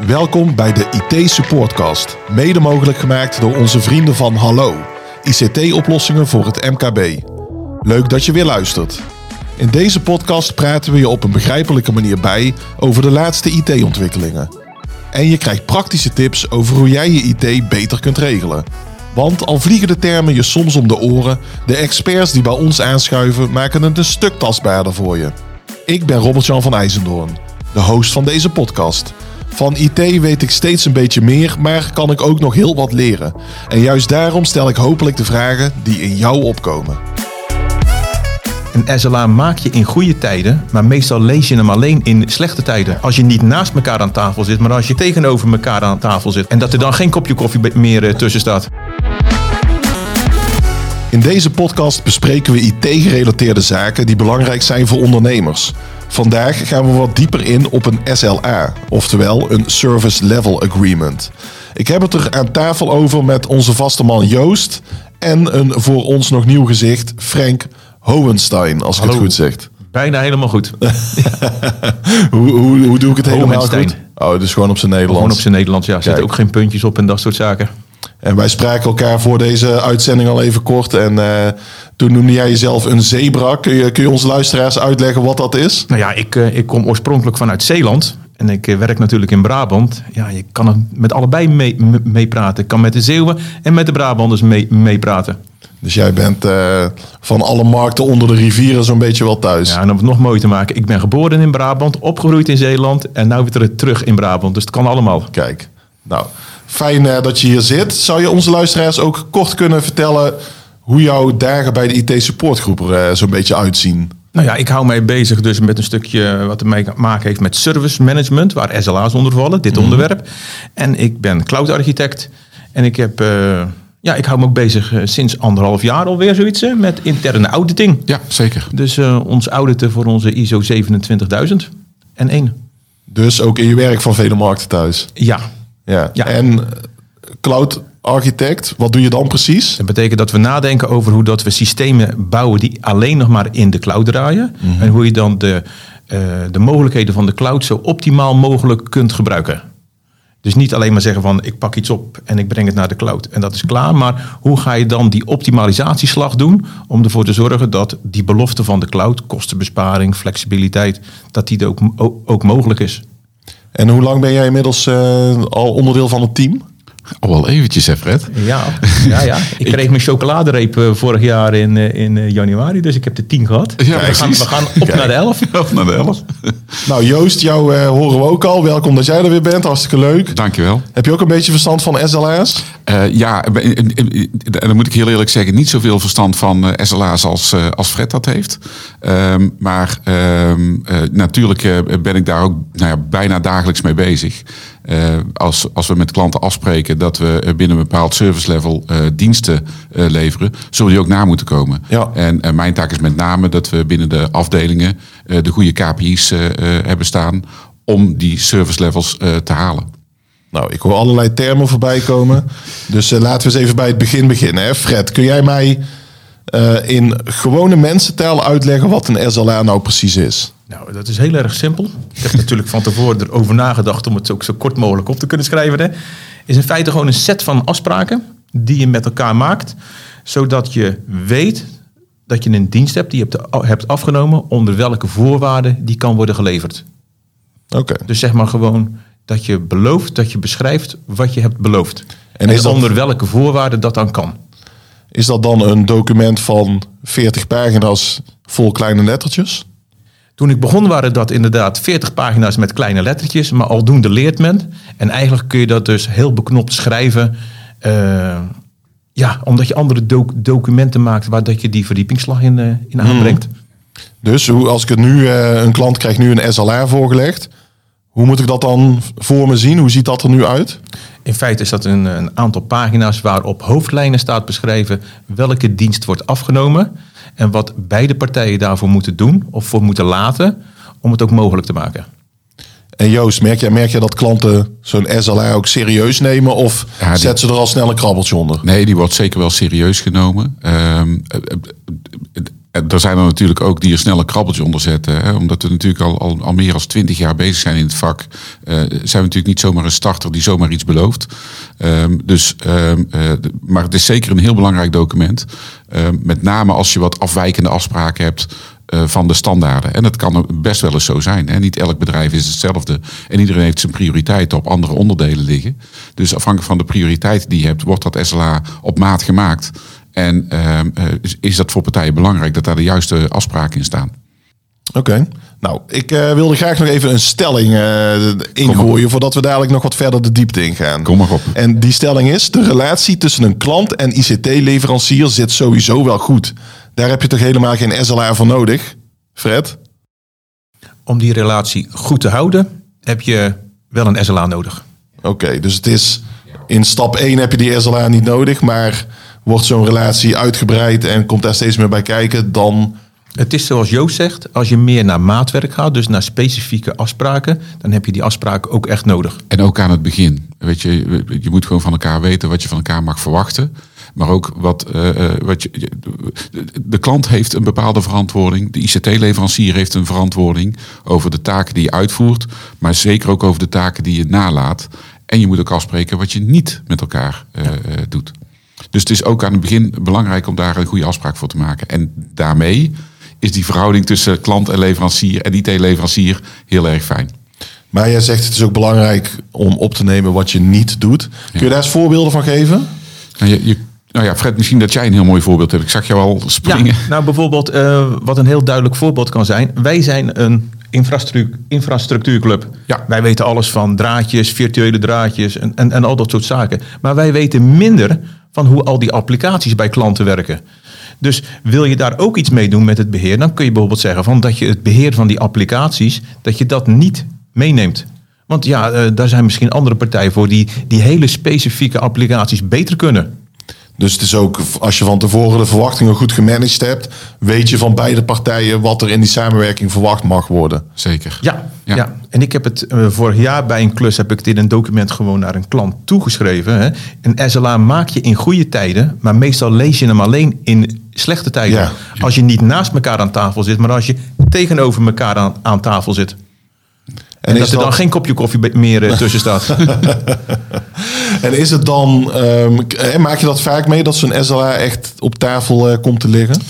Welkom bij de IT Supportcast, mede mogelijk gemaakt door onze vrienden van Hallo, ICT-oplossingen voor het MKB. Leuk dat je weer luistert. In deze podcast praten we je op een begrijpelijke manier bij over de laatste IT-ontwikkelingen. En je krijgt praktische tips over hoe jij je IT beter kunt regelen. Want al vliegen de termen je soms om de oren, de experts die bij ons aanschuiven maken het een stuk tastbaarder voor je. Ik ben Robert-Jan van IJzendoorn, de host van deze podcast. Van IT weet ik steeds een beetje meer, maar kan ik ook nog heel wat leren. En juist daarom stel ik hopelijk de vragen die in jou opkomen. Een SLA maak je in goede tijden, maar meestal lees je hem alleen in slechte tijden. Als je niet naast elkaar aan tafel zit, maar als je tegenover elkaar aan tafel zit. En dat er dan geen kopje koffie meer eh, tussen staat. In deze podcast bespreken we IT-gerelateerde zaken die belangrijk zijn voor ondernemers. Vandaag gaan we wat dieper in op een SLA, oftewel een Service Level Agreement. Ik heb het er aan tafel over met onze vaste man Joost en een voor ons nog nieuw gezicht Frank Hohenstein, als ik Hallo. het goed zeg. Bijna helemaal goed. Hoe, hoe, hoe doe ik het helemaal goed? Oh, dus gewoon op zijn Nederlands. Gewoon op zijn Nederlands, ja. Kijk. ook geen puntjes op en dat soort zaken. En wij spraken elkaar voor deze uitzending al even kort. En eh, toen noemde jij jezelf een zebra. Kun je, kun je onze luisteraars uitleggen wat dat is? Nou ja, ik, eh, ik kom oorspronkelijk vanuit Zeeland. En ik eh, werk natuurlijk in Brabant. Ja, je kan er met allebei mee- me- meepraten. ik kan met de Zeeuwen en met de Brabanders mee- meepraten. Dus jij bent eh, van alle markten onder de rivieren zo'n beetje wel thuis. ja, en om het nog mooi te maken. Ik ben geboren in Brabant, opgegroeid in Zeeland. En nu weer ter- terug in Brabant. Dus het kan allemaal. Kijk, nou, fijn dat je hier zit. Zou je onze luisteraars ook kort kunnen vertellen hoe jouw dagen bij de IT-supportgroep er eh, zo'n beetje uitzien? Nou ja, ik hou mij bezig dus met een stukje wat ermee te maken heeft met service management, waar SLA's onder vallen, dit onderwerp. En ik ben cloud architect en ik heb, eh, ja, ik hou me ook bezig eh, sinds anderhalf jaar alweer zoiets met interne auditing. Ja, zeker. Dus ons auditen voor onze ISO 27000 en één. Dus ook in je werk van vele markten thuis. Ja, Ja. Ja. En cloud architect, wat doe je dan precies? dat betekent dat we nadenken over hoe dat we systemen bouwen die alleen nog maar in de cloud draaien. En hoe je dan de, eh, de mogelijkheden van de cloud zo optimaal mogelijk kunt gebruiken. Dus niet alleen maar zeggen van ik pak iets op en ik breng het naar de cloud en dat is klaar. Maar hoe ga je dan die optimalisatieslag doen om ervoor te zorgen dat die belofte van de cloud, kostenbesparing, flexibiliteit, dat die ook, ook, ook mogelijk is. En hoe lang ben jij inmiddels eh, al onderdeel van het team? Al wel eventjes, hè Fred? Ja, ja, ja. ik kreeg mijn chocoladereep eh, vorig jaar in, eh, in eh, januari, dus ik heb de 10 gehad. Ja, we, gaan, we gaan op naar de 11. Of naar de elf. Nou Joost, jou eh, horen we ook al. Welkom dat jij er weer bent, hartstikke leuk. Dankjewel. Heb je ook een beetje verstand van SLA's? Eh ja, dan moet ik heel eerlijk zeggen, niet zoveel verstand van eh, SLA's als, eh, als Fred dat heeft. Ehm, maar ehm, eh, natuurlijk eh, ben ik daar ook nou ja, bijna dagelijks mee bezig. Eh, als, als we met klanten afspreken dat we eh, binnen een bepaald service level eh, diensten leveren, zullen die ook na moeten komen. Ja. En mijn taak is met name dat we binnen de afdelingen de goede KPI's hebben staan om die service levels te halen. Nou, ik hoor allerlei termen voorbij komen. Dus laten we eens even bij het begin beginnen. Hè? Fred, kun jij mij eh, in gewone mensentaal uitleggen wat een SLA nou precies is? Nou, dat is heel erg simpel. Ik heb natuurlijk van tevoren erover nagedacht om het ook zo kort mogelijk op te kunnen schrijven. Hè. Is in feite gewoon een set van afspraken die je met elkaar maakt, zodat je weet dat je een dienst hebt die je hebt, hebt afgenomen onder welke voorwaarden die kan worden geleverd. Oké. Dus zeg maar gewoon dat je belooft, dat je beschrijft wat je hebt beloofd. En En, is dat- onder welke voorwaarden dat dan kan. Is dat dan een document van 40 pagina's vol kleine lettertjes? Toen ik begon waren dat inderdaad 40 pagina's met kleine lettertjes, maar aldoende leert men. En eigenlijk kun je dat dus heel beknopt schrijven. eh, ja, omdat je andere doc- documenten maakt waar dat je die verdiepingsslag in, eh, in aanbrengt. Dus hoe, als ik het nu, eh, een klant krijgt nu een SLA voorgelegd. Hoe moet ik dat dan voor me zien? Hoe ziet dat er nu uit? In feite is dat een, een aantal pagina's waar op hoofdlijnen staat beschreven welke dienst wordt afgenomen. En wat beide partijen daarvoor moeten doen of voor moeten laten om het ook mogelijk te maken. En Joost, merk jij, merk jij dat klanten zo'n SLA ook serieus nemen? Of Ja, die- zetten ze er al snel een krabbeltje onder? Nee, die wordt zeker wel serieus genomen. Ehm, eh, eh, En er zijn er natuurlijk ook die er snel een krabbeltje onder zetten. Hè? Omdat we natuurlijk al, al, meer dan twintig jaar bezig zijn in het vak. eh, zijn we natuurlijk niet zomaar een starter die zomaar iets belooft. Ehm, dus, ehm, eh, maar het is zeker een heel belangrijk document. Ehm, met name als je wat afwijkende afspraken hebt eh, van de standaarden. En dat kan best wel eens zo zijn. Hè? Niet elk bedrijf is hetzelfde. En iedereen heeft zijn prioriteiten op andere onderdelen liggen. Dus afhankelijk van de prioriteit die je hebt, wordt dat SLA op maat gemaakt. En ehm, eh, is- is dat voor partijen belangrijk dat daar de juiste afspraken in staan? Oké. Nou, ik eh, wilde graag nog even een stelling eh, ingooien voordat we dadelijk nog wat verder de diepte ingaan. Kom maar op. En die stelling is: de relatie tussen een klant en ICT-leverancier zit sowieso wel goed. Daar heb je toch helemaal geen SLA voor nodig, Fred? Om die relatie goed te houden, heb je wel een SLA nodig. Oké, dus het is in stap 1 heb je die SLA niet nodig, maar wordt zo'n relatie uitgebreid en komt daar steeds meer bij kijken, dan Het is zoals Joost zegt, als je meer naar maatwerk gaat, dus naar specifieke afspraken, dan heb je die afspraken ook echt nodig. En ook aan het begin. Weet je, je moet gewoon van elkaar weten wat je van elkaar mag verwachten. Maar ook wat, eh, eh, wat je. de- klant heeft een bepaalde verantwoording. De ICT-leverancier heeft een verantwoording over de taken die je uitvoert. Maar zeker ook over de taken die je nalaat. En je moet ook afspreken wat je niet met elkaar eh, eh, doet. Dus het is ook aan het begin belangrijk om daar een goede afspraak voor te maken. En daarmee is die verhouding tussen klant en leverancier en IT-leverancier heel erg fijn. Maar jij zegt het is ook belangrijk om op te nemen wat je niet doet. Kun je daar eens voorbeelden van geven? Nou, je, je, nou ja, Fred, misschien dat jij een heel mooi voorbeeld hebt. Ik zag jou al springen. Ja, nou bijvoorbeeld, eh, wat een heel duidelijk voorbeeld kan zijn. Wij zijn een infrastructuur, infrastructuurclub. Ja. Wij weten alles van draadjes, virtuele draadjes en, en, en al dat soort zaken. Maar wij weten minder van hoe al die applicaties bij klanten werken. Dus wil je daar ook iets mee doen met het beheer, dan kun je bijvoorbeeld zeggen van dat je het beheer van die applicaties, dat je dat niet meeneemt. Want ja, eh, daar zijn misschien andere partijen voor die die hele specifieke applicaties beter kunnen. Dus het is ook, als je van tevoren de verwachtingen goed gemanaged hebt, weet je van beide partijen wat er in die samenwerking verwacht mag worden. Zeker. Ja, Ja. ja. en ik heb het eh, vorig jaar bij een klus heb ik dit in een document gewoon naar een klant toegeschreven. Hè. Een SLA maak je in goede tijden, maar meestal lees je hem alleen in slechte tijden. Ja. Als je niet naast elkaar aan tafel zit, maar als je tegenover elkaar aan, aan tafel zit. En, is dat er dan geen kopje koffie meer eh, tussen staat. En is het dan, ehm, eh, maak je dat vaak mee dat zo'n SLA echt op tafel eh, komt te liggen?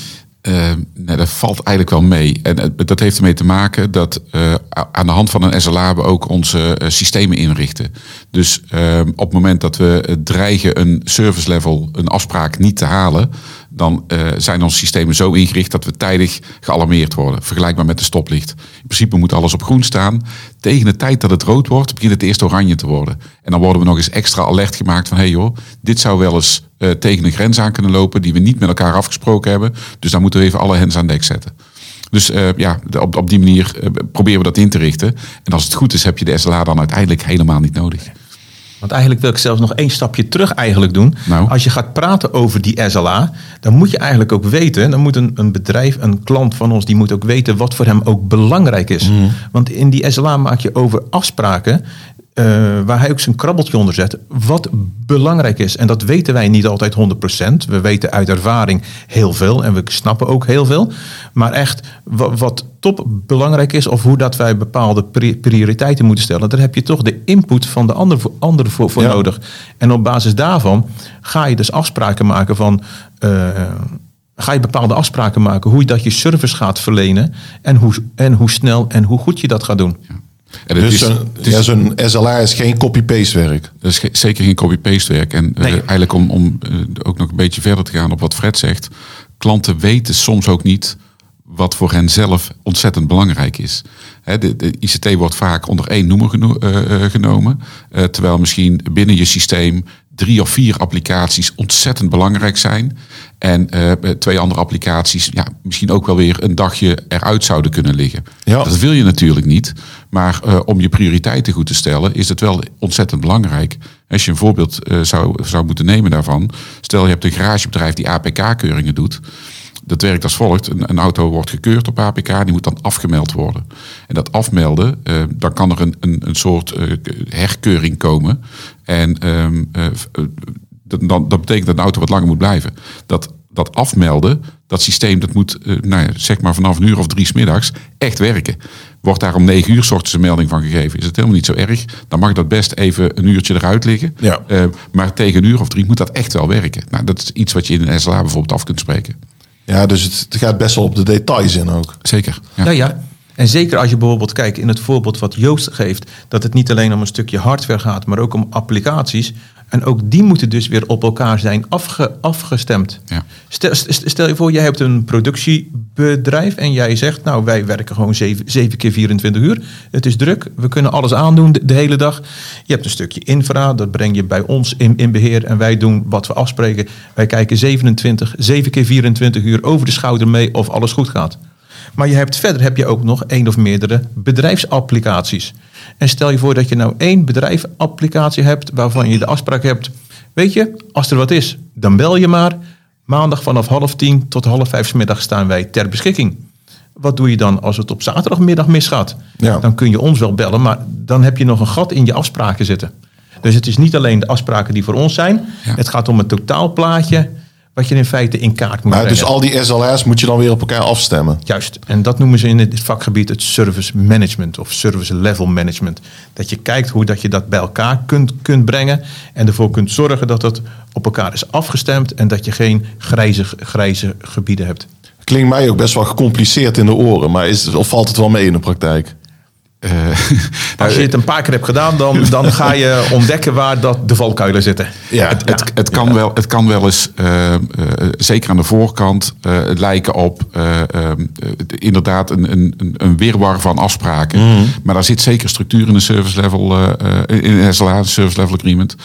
Eh, nee, dat valt eigenlijk wel mee. En dat heeft ermee te maken dat eh, aan de hand van een SLA we ook onze systemen inrichten. Dus eh, op het moment dat we dreigen een service level, een afspraak niet te halen, dan eh, zijn onze systemen zo ingericht dat we tijdig gealarmeerd worden. Vergelijkbaar met de stoplicht. In principe moet alles op groen staan. Tegen de tijd dat het rood wordt, begint het eerst oranje te worden. En dan worden we nog eens extra alert gemaakt van... hé hey joh, dit zou wel eens eh, tegen een grens aan kunnen lopen... die we niet met elkaar afgesproken hebben. Dus daar moeten we even alle hens aan dek zetten. Dus eh, ja, op, op die manier proberen we dat in te richten. En als het goed is, heb je de SLA dan uiteindelijk helemaal niet nodig. Want eigenlijk wil ik zelfs nog één stapje terug eigenlijk doen. Nou. Als je gaat praten over die SLA, dan moet je eigenlijk ook weten, dan moet een, een bedrijf, een klant van ons, die moet ook weten wat voor hem ook belangrijk is. Want in die SLA maak je over afspraken. Eh, waar hij ook zijn krabbeltje onder zet, wat belangrijk is. En dat weten wij niet altijd 100%. We weten uit ervaring heel veel en we snappen ook heel veel. Maar echt, wat, wat top belangrijk is, of hoe dat wij bepaalde pri- prioriteiten moeten stellen, daar heb je toch de input van de ander voor, ander voor, voor Ja. nodig. En op basis daarvan ga je dus afspraken maken van. eh, ga je bepaalde afspraken maken hoe je dat je service gaat verlenen en hoe, en hoe snel en hoe goed je dat gaat doen. En het Dus is, zo'n het is- ja, zo'n SLA is geen copy-paste werk. Dat is ge- zeker geen copy-paste werk. En eh, eigenlijk om, om eh, ook nog een beetje verder te gaan op wat Fred zegt. Klanten weten soms ook niet wat voor hen zelf ontzettend belangrijk is. Hè, de, de ICT wordt vaak onder één noemer geno- eh, eh, genomen. eh, terwijl misschien binnen je systeem drie of vier applicaties ontzettend belangrijk zijn. En eh, twee andere applicaties ja, misschien ook wel weer een dagje eruit zouden kunnen liggen. Ja. Dat wil je natuurlijk niet. Maar eh, om je prioriteiten goed te stellen, is het wel ontzettend belangrijk. Als je een voorbeeld eh, zou, zou moeten nemen daarvan. Stel je hebt een garagebedrijf die APK-keuringen doet. Dat werkt als volgt. Een, een auto wordt gekeurd op APK, die moet dan afgemeld worden. En dat afmelden, eh, dan kan er een, een, een soort herkeuring komen. En ehm, dat, dan, dat betekent dat een auto wat langer moet blijven. Dat, dat afmelden, Dat systeem dat moet, eh, nou ja, zeg maar vanaf een uur of drie 's middags echt werken. Wordt daar om negen uur 's ochtends een melding van gegeven, is het helemaal niet zo erg. Dan mag dat best even een uurtje eruit liggen. Ja. Eh, maar tegen een uur of drie moet dat echt wel werken. Nou, dat is iets wat je in een SLA bijvoorbeeld af kunt spreken. Ja, dus het, het gaat best wel op de details in ook. Zeker. Ja. Ja, ja. En zeker als je bijvoorbeeld kijkt in het voorbeeld wat Joost geeft, dat het niet alleen om een stukje hardware gaat, maar ook om applicaties. En ook die moeten dus weer op elkaar zijn afge- afgestemd. Ja. Stel, st- stel je voor, jij hebt een productiebedrijf en jij zegt, nou wij werken gewoon 7, keer 24 uur. Het is druk, we kunnen alles aandoen de, de hele dag. Je hebt een stukje infra, dat breng je bij ons in, in beheer en wij doen wat we afspreken. Wij kijken 27, 7 keer 24 uur over de schouder mee of alles goed gaat. Maar je hebt, verder heb je ook nog één of meerdere bedrijfsapplicaties. En stel je voor dat je nou één bedrijfsapplicatie hebt waarvan je de afspraak hebt. Weet je, als er wat is, dan bel je maar. Maandag vanaf half tien tot half vijf middag staan wij ter beschikking. Wat doe je dan als het op zaterdagmiddag misgaat? Ja. Dan kun je ons wel bellen, maar dan heb je nog een gat in je afspraken zitten. Dus het is niet alleen de afspraken die voor ons zijn. Ja. Het gaat om het totaalplaatje wat je in feite in kaart moet brengen. dus al die SLA's moet je dan weer op elkaar afstemmen. Juist. En dat noemen ze in het vakgebied het service management of service level management. Dat je kijkt hoe dat je dat bij elkaar kunt, kunt brengen en ervoor kunt zorgen dat het op elkaar is afgestemd en dat je geen grijze, grijze gebieden hebt. Klinkt mij ook best wel gecompliceerd in de oren, maar is, of valt het wel mee in de praktijk? Eh, Als je het een paar keer hebt gedaan, dan, dan ga je ontdekken waar dat de valkuilen zitten. Ja, Het, het, het, kan wel, het kan wel eens, eh, eh, zeker aan de voorkant, lijken op eh, eh, eh, inderdaad een, een, een- wirwar van afspraken. Mhm. Maar daar zit zeker structuur in een service level, in SLA, service level agreement.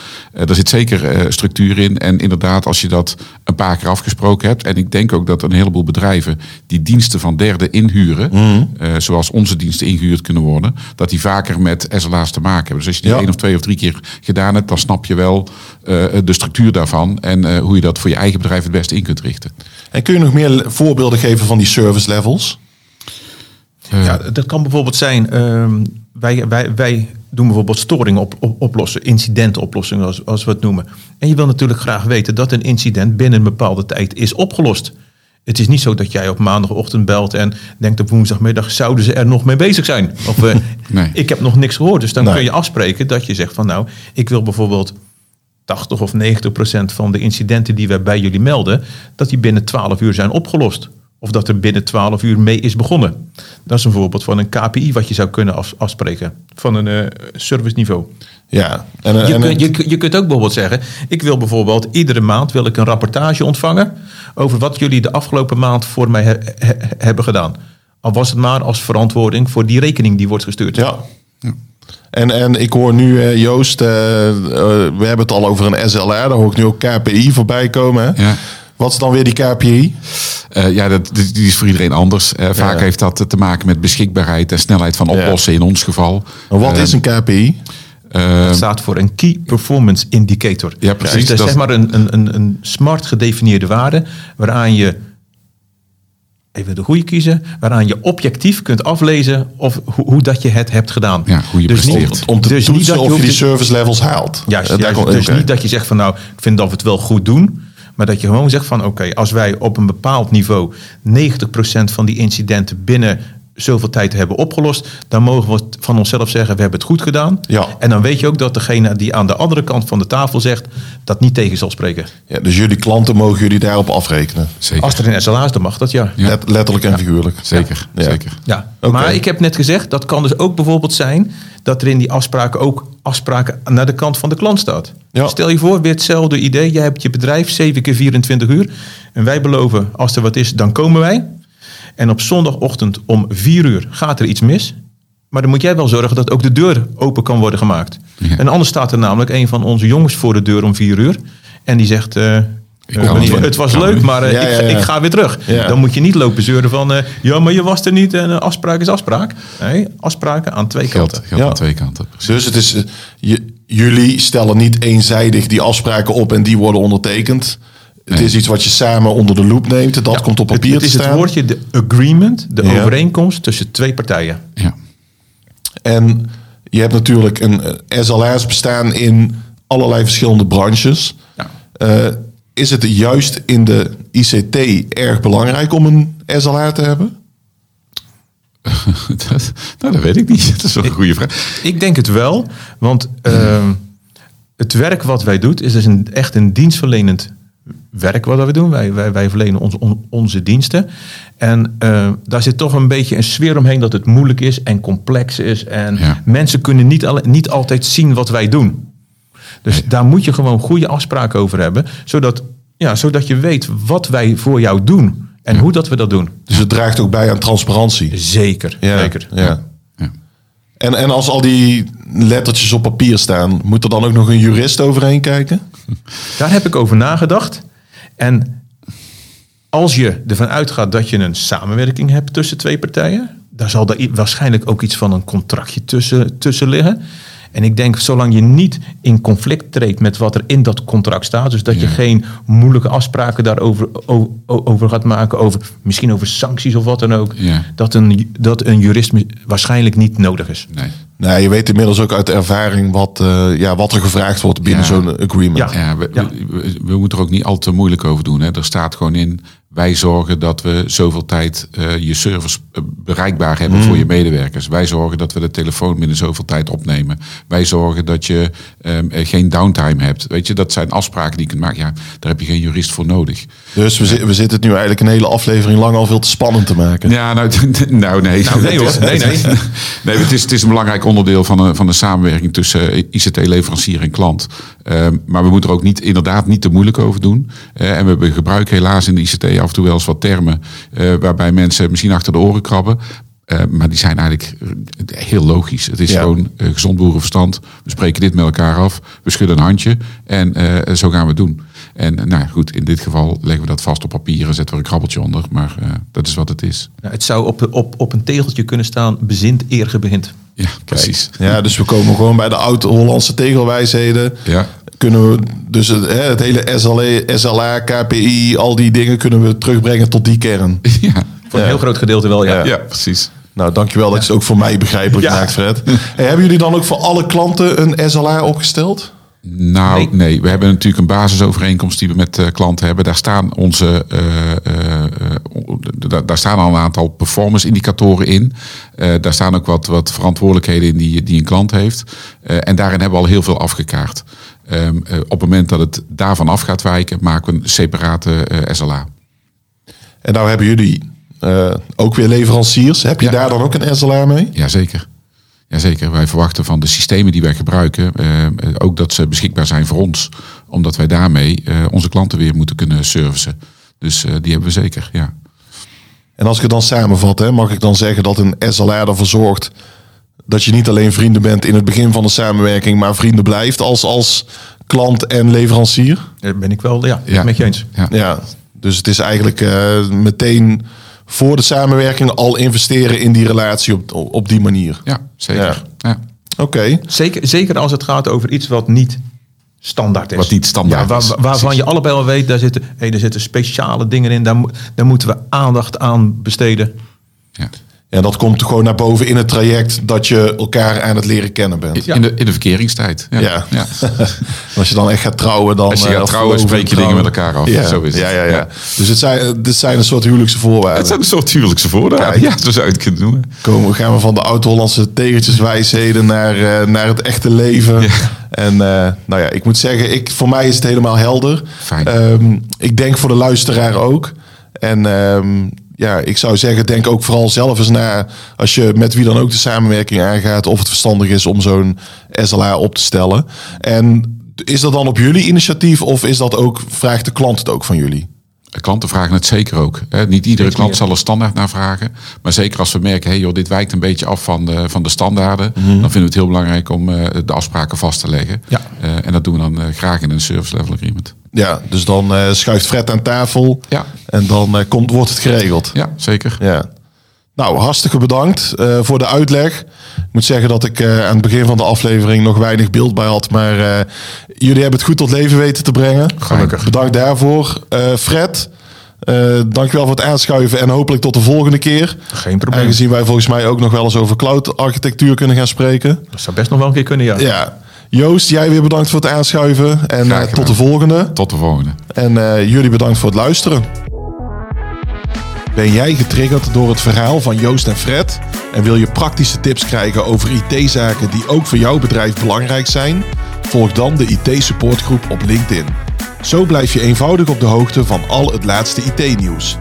Daar zit zeker structuur in. En inderdaad, als je dat een paar keer afgesproken hebt. En ik denk ook dat een heleboel bedrijven die diensten van derden inhuren, Mhm. zoals onze diensten ingehuurd kunnen worden, dat die vaker met SLA's te maken hebben. Dus als je die Ja. één of twee of drie keer gedaan hebt, dan snap je wel eh, de structuur daarvan en eh, hoe je dat voor je eigen bedrijf het beste in kunt richten. En kun je nog meer voorbeelden geven van die service levels? Ja, dat kan bijvoorbeeld zijn, ehm, wij, wij, wij doen bijvoorbeeld storingen op, op, oplossen, incidentenoplossingen als, als we het noemen. En je wil natuurlijk graag weten dat een incident binnen een bepaalde tijd is opgelost. Het is niet zo dat jij op maandagochtend belt en denkt op woensdagmiddag zouden ze er nog mee bezig zijn. Of eh, Nee. ik heb nog niks gehoord. Dus dan Nee. kun je afspreken dat je zegt van nou, ik wil bijvoorbeeld 80 of 90 procent van de incidenten die we bij jullie melden, dat die binnen 12 uur zijn opgelost. Of dat er binnen 12 uur mee is begonnen. Dat is een voorbeeld van een KPI wat je zou kunnen af- afspreken. Van een eh service niveau. Ja. En, Je, en, kunt, je, je kunt ook bijvoorbeeld zeggen, ik wil bijvoorbeeld iedere maand wil ik een rapportage ontvangen over wat jullie de afgelopen maand voor mij he- he- hebben gedaan. Al was het maar als verantwoording voor die rekening die wordt gestuurd. Ja. En, en ik hoor nu, eh, Joost, eh, eh, we hebben het al over een SLR. Daar hoor ik nu ook KPI voorbij komen. Hè? Ja. Wat is dan weer die KPI? Eh, ja, dat, die is voor iedereen anders. Eh, vaak Ja. heeft dat te maken met beschikbaarheid en snelheid van Ja. oplossen in ons geval. En wat is een KPI? Dat staat voor een Key Performance Indicator. Ja, precies. Dus dat is Dat- zeg maar een, een, een, een smart gedefinieerde waarde waaraan je, even de goede kiezen, waaraan je objectief kunt aflezen of hoe, hoe dat je het hebt gedaan. Ja, hoe je dus presteert. niet, Om te dus niet dat of je die service levels haalt. Juist, juist. dus niet dat je zegt van nou, ik vind dat we het wel goed doen. Maar dat je gewoon zegt van oké, als wij op een bepaald niveau 90% van die incidenten binnen zoveel tijd hebben opgelost, dan mogen we van onszelf zeggen we hebben het goed gedaan. Ja. En dan weet je ook dat degene die aan de andere kant van de tafel zegt, dat niet tegen zal spreken. Ja, dus jullie klanten mogen jullie daarop afrekenen. zeker. Als er een SLA is, dan mag dat ja. Ja. Let- letterlijk en figuurlijk. Zeker, Ja. zeker. Ja, Oké. maar ik heb net gezegd, dat kan dus ook bijvoorbeeld zijn dat er in die afspraken ook afspraken naar de kant van de klant staat. Ja. Stel je voor, weer hetzelfde idee. Jij hebt je bedrijf 7 keer 24 uur. En wij beloven, als er wat is, dan komen wij. En op zondagochtend om 4 uur gaat er iets mis. Maar dan moet jij wel zorgen dat ook de deur open kan worden gemaakt. Ja. En anders staat er namelijk een van onze jongens voor de deur om 4 uur. En die zegt, eh, het, was Kan leuk, maar eh, Ja, ik, ja, ja. ik ga weer terug. Ja. Dan moet je niet lopen zeuren van... eh, ja, maar je was er niet en afspraak is afspraak. Nee, afspraken aan twee kanten. geldt Ja. aan twee kanten. precies. Dus het is, je, jullie stellen niet eenzijdig die afspraken op en die worden ondertekend. Het is iets wat je samen onder de loep neemt. Dat Ja, komt op het- papier het, is te staan. het woordje de agreement, de Ja. overeenkomst tussen twee partijen. Ja. En je hebt natuurlijk een eh, SLR's bestaan in allerlei verschillende branches. Ja. Eh, is het juist in de ICT erg belangrijk om een SLA te hebben? dat, nou, dat weet ik niet. Dat is wel een goede vraag. Ik denk het wel, want ehm, het werk wat wij doen is dus een, echt een dienstverlenend werk wat we doen. Wij, wij, wij verlenen ons, on- onze diensten. En eh, daar zit toch een beetje een sfeer omheen dat het moeilijk is en complex is. En Ja. mensen kunnen niet, alle, niet altijd zien wat wij doen. Dus daar moet je gewoon goede afspraken over hebben. Zodat, ja, zodat je weet wat wij voor jou doen. En hoe dat we dat doen. Dus het draagt ook bij aan transparantie. Zeker, Ja, zeker. Ja. Ja. En, en als al die lettertjes op papier staan, moet er dan ook nog een jurist overheen kijken? Daar heb ik over nagedacht. En als je ervan uitgaat dat je een samenwerking hebt tussen twee partijen, daar zal er waarschijnlijk ook iets van een contractje tussen, tussen liggen. En ik denk, zolang je niet in conflict treedt met wat er in dat contract staat, dus dat je geen moeilijke afspraken daarover over gaat maken, over, misschien over sancties of wat dan ook, Ja. dat, een, dat een jurist waarschijnlijk niet nodig is. Nee. Nou, je weet inmiddels ook uit ervaring wat, eh, ja, wat er gevraagd wordt binnen Ja. zo'n agreement. Ja. Ja, we, Ja. We, we- we moeten er ook niet al te moeilijk over doen. Hè. Er staat gewoon in, wij zorgen dat we zoveel tijd eh, je service eh, bereikbaar hebben voor je medewerkers. Wij zorgen dat we de telefoon binnen zoveel tijd opnemen. Wij zorgen dat je ehm, eh, geen downtime hebt. Weet je, dat zijn afspraken die je kunt maken. Ja, daar heb je geen jurist voor nodig. Dus we, zi- we zitten het nu eigenlijk een hele aflevering lang al veel te spannend te maken. Ja, nou, nou nee. Nou, nee, Het is- hoor. Nee, nee. nee, het is, het is een belangrijk onderdeel van een, van de samenwerking tussen ICT-leverancier en klant. Ehm, maar we moeten er ook niet, inderdaad niet te moeilijk over doen. Eh, en we gebruiken helaas in de ICT af en toe wel eens wat termen eh, waarbij mensen misschien achter de oren krabben. Eh, maar die zijn eigenlijk eh, heel logisch. Het is Ja. gewoon eh, gezond boerenverstand. We spreken dit met elkaar af. We schudden een handje. En eh, zo gaan we het doen. En eh, nou ja, goed, in dit geval leggen we dat vast op papier en zetten we er een krabbeltje onder. Maar eh, dat is wat het is. Nou, het zou op, op, op een tegeltje kunnen staan, bezint eer begint. Ja, precies. Ja, dus we komen gewoon bij de oud-Hollandse tegelwijsheden. Ja. Kunnen we dus het, hè, het hele SLA, SLA, KPI, al die dingen kunnen we terugbrengen tot die kern. Ja, Voor een Ja. heel groot gedeelte wel, ja. Ja. ja precies. Nou, dankjewel dat je het ook voor mij begrijpelijk Ja. maakt, Fred. Hey, hebben jullie dan ook voor alle klanten een SLA opgesteld? Nou, nee. Nee. we hebben natuurlijk een basisovereenkomst die we met eh, klanten hebben. Daar staan onze, eh, eh, da- daar staan al een aantal performance indicatoren in. Daar staan ook wat, wat verantwoordelijkheden in die, die een klant heeft. En daarin hebben we al heel veel afgekaart. Ehm, eh, op het moment dat het daarvan af gaat wijken, maken we een separate SLA. En nou hebben jullie ook weer leveranciers. Heb je Ja. daar dan ook een SLA mee? Jazeker. Jazeker. Wij verwachten van de systemen die wij gebruiken eh, eh, ook dat ze beschikbaar zijn voor ons. Omdat wij daarmee eh, onze klanten weer moeten kunnen servicen. Dus eh, die hebben we zeker, ja. En als ik het dan samenvat, hè, mag ik dan zeggen dat een SLA ervoor zorgt dat je niet alleen vrienden bent in het begin van de samenwerking, maar vrienden blijft als, als klant en leverancier? Daar ben ik wel ja, Ja. met je eens. ja. Ja, dus het is eigenlijk eh, meteen voor de samenwerking al investeren in die relatie op, op die manier. Ja, zeker. Ja. Oké. Zeker, zeker als het gaat over iets wat niet standaard is. Wat niet standaard ja, waar- is, Waarvan je allebei al weet, daar zitten, hey, daar zitten speciale dingen in. Daar, daar moeten we aandacht aan besteden. Ja. Dat komt gewoon naar boven in het traject dat je elkaar aan het leren kennen bent. In, de, in de verkeringstijd. Ja. Ja. Ja. Als je dan echt gaat trouwen, dan... Als je eh, gaat trouwen, spreek je dingen met elkaar af. Ja, Zo is het. Ja, ja, ja. Dus het zijn, dit zijn een soort huwelijkse voorwaarden. Het zijn een soort huwelijkse. Kijk. Ja, zo zou je het kunnen noemen. Komen, gaan we van de oud-Hollandse tegeltjeswijsheden naar, eh, naar het echte leven. En eh, nou ja, ik moet zeggen, ik, voor mij is het helemaal helder. Fijn. Ehm, ik denk voor de luisteraar ook. En ehm, ja, ik zou zeggen, denk ook vooral zelf eens na... als je met wie dan ook de samenwerking aangaat... of het verstandig is om zo'n SLA op te stellen. En is dat dan op jullie initiatief... of is dat ook, vraagt de klant het ook van jullie? De Klanten vragen het zeker ook. Hè. Niet iedere klant zal er standaard naar vragen. Maar zeker als we merken, hey joh, dit wijkt een beetje af van de, van de standaarden. Dan vinden we het heel belangrijk om eh, de afspraken vast te leggen. Ja. Eh, en dat doen we dan eh, graag in een service level agreement. Ja, dus dan eh, schuift Fred aan tafel... Ja. en dan eh, komt, wordt het geregeld. Ja, zeker. Ja. Nou, hartstikke bedankt eh, voor de uitleg. Ik moet zeggen dat ik aan het begin van de aflevering nog weinig beeld bij had. Maar jullie hebben het goed tot leven weten te brengen. Gelukkig. Bedankt daarvoor. Fred, dankjewel voor het aanschuiven en hopelijk tot de volgende keer. Geen probleem. Aangezien wij volgens mij ook nog wel eens over cloud architectuur kunnen gaan spreken. Dat zou best nog wel een keer kunnen, ja. Ja, Joost, jij weer bedankt voor het aanschuiven. En eh, tot de volgende. Tot de volgende. En eh, jullie bedankt voor het luisteren. Ben jij getriggerd door het verhaal van Joost en Fred? En wil je praktische tips krijgen over IT-zaken die ook voor jouw bedrijf belangrijk zijn? Volg dan de IT-supportgroep op LinkedIn. Zo blijf je eenvoudig op de hoogte van al het laatste IT-nieuws.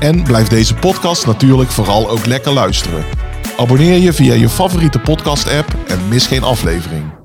En blijf deze podcast natuurlijk vooral ook lekker luisteren. Abonneer je via je favoriete podcast-app en mis geen aflevering.